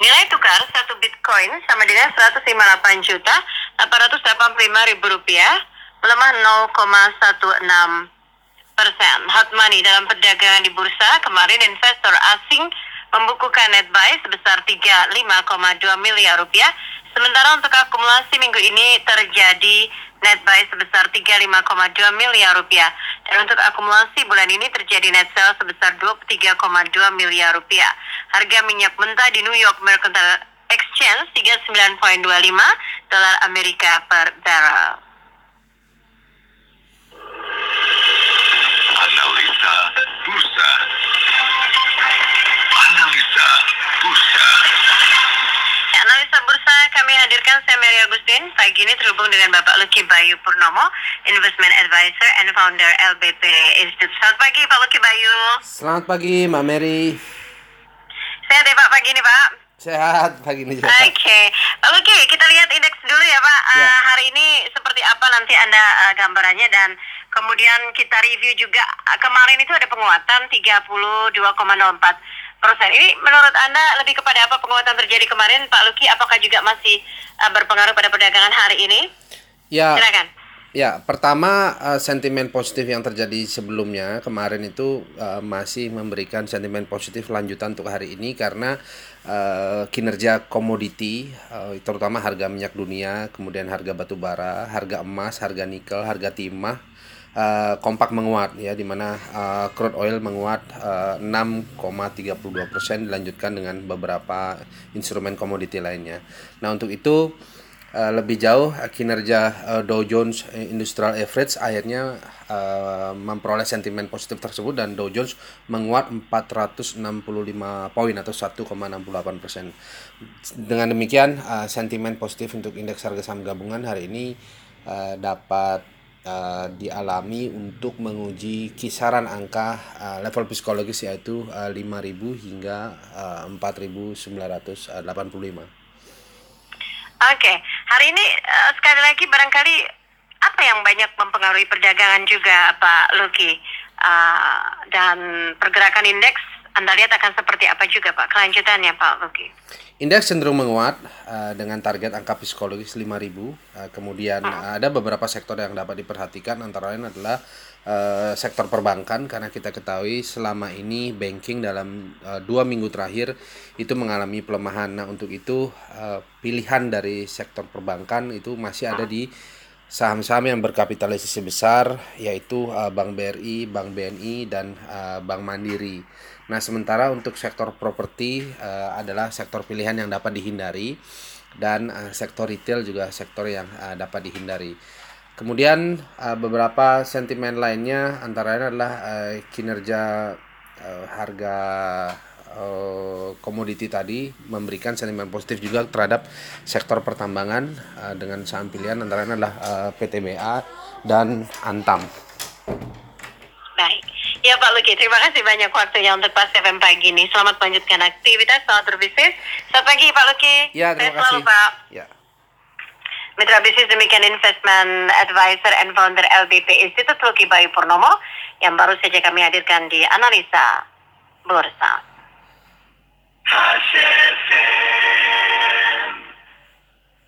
Nilai tukar satu Bitcoin sama dengan 158 juta 885 ribu rupiah, melemah 0,16 persen. Hot money dalam perdagangan di bursa kemarin investor asing membukukan net buy sebesar 35,2 miliar rupiah. Sementara untuk akumulasi minggu ini terjadi net buy sebesar 35,2 miliar rupiah. Dan untuk akumulasi bulan ini terjadi net sell sebesar 23,2 miliar rupiah. Harga minyak mentah di New York Mercantile Exchange 39.25 dolar Amerika per barrel. Analisa Bursa. Analisa Bursa. Analisa bursa kami hadirkan saya Mary Agustin. Pagi ini terhubung dengan Bapak Luki Bayu Purnomo, Investment Advisor and Founder LBP Institute. Selamat pagi Pak Luki Bayu. Selamat pagi Mbak Mary. Sehat ya Pak pagi ini Pak? Sehat pagi ini juga. Oke, Pak Luki kita lihat indeks dulu ya Pak. Ya. hari ini seperti apa nanti Anda eh, gambarannya dan kemudian kita review juga eh, kemarin itu ada penguatan 32,04 persen. Ini menurut Anda lebih kepada apa penguatan terjadi kemarin Pak Luki? Apakah juga masih eh, berpengaruh pada perdagangan hari ini? Ya, Silakan. Ya pertama eh, sentimen positif yang terjadi sebelumnya kemarin itu eh, masih memberikan sentimen positif lanjutan untuk hari ini karena eh, kinerja komoditi terutama harga minyak dunia, kemudian harga batu bara, harga emas, harga nikel, harga timah eh, kompak menguat ya di mana crude oil menguat eh, 6,32 persen dilanjutkan dengan beberapa instrumen komoditi lainnya. Nah untuk itu eh, lebih jauh eh, kinerja eh, Dow Jones Industrial Average akhirnya eh, memperoleh sentimen positif tersebut dan Dow Jones menguat 465 poin atau 1,68 persen. Dengan demikian eh, sentimen positif untuk indeks harga saham gabungan hari ini eh, dapat eh, dialami untuk menguji kisaran angka eh, level psikologis yaitu eh, 5.000 hingga eh, 4.985. Oke, hari ini eh, sekali lagi barangkali apa yang banyak mempengaruhi perdagangan juga Pak Luki? Eh, dan pergerakan indeks Anda lihat akan seperti apa juga Pak kelanjutannya Pak Luki? Indeks cenderung menguat eh, dengan target angka psikologis 5000. Eh, kemudian eh, ada beberapa sektor yang dapat diperhatikan antara lain adalah eh, sektor perbankan karena kita ketahui selama ini banking dalam eh, dua minggu terakhir itu mengalami pelemahan. Nah untuk itu eh, pilihan dari sektor perbankan itu masih ada di saham-saham yang berkapitalisasi besar yaitu uh, Bank BRI, Bank BNI dan uh, Bank Mandiri. Nah, sementara untuk sektor properti uh, adalah sektor pilihan yang dapat dihindari dan sektor retail juga sektor yang dapat dihindari. Kemudian beberapa sentimen lainnya antara lain adalah kinerja harga uh, komoditi tadi memberikan sentimen positif juga terhadap sektor pertambangan uh, dengan saham pilihan antara lain adalah uh, PTBA dan Antam. Baik, ya Pak Luki terima kasih banyak waktunya untuk Pas FM pagi ini. Selamat melanjutkan aktivitas, selamat berbisnis. Selamat pagi Pak Luki. Ya, terima selalu, kasih. Pak. Ya. Mitra bisnis demikian investment advisor and founder LBP Institute Luki Bayu Purnomo yang baru saja kami hadirkan di analisa bursa. Hashem.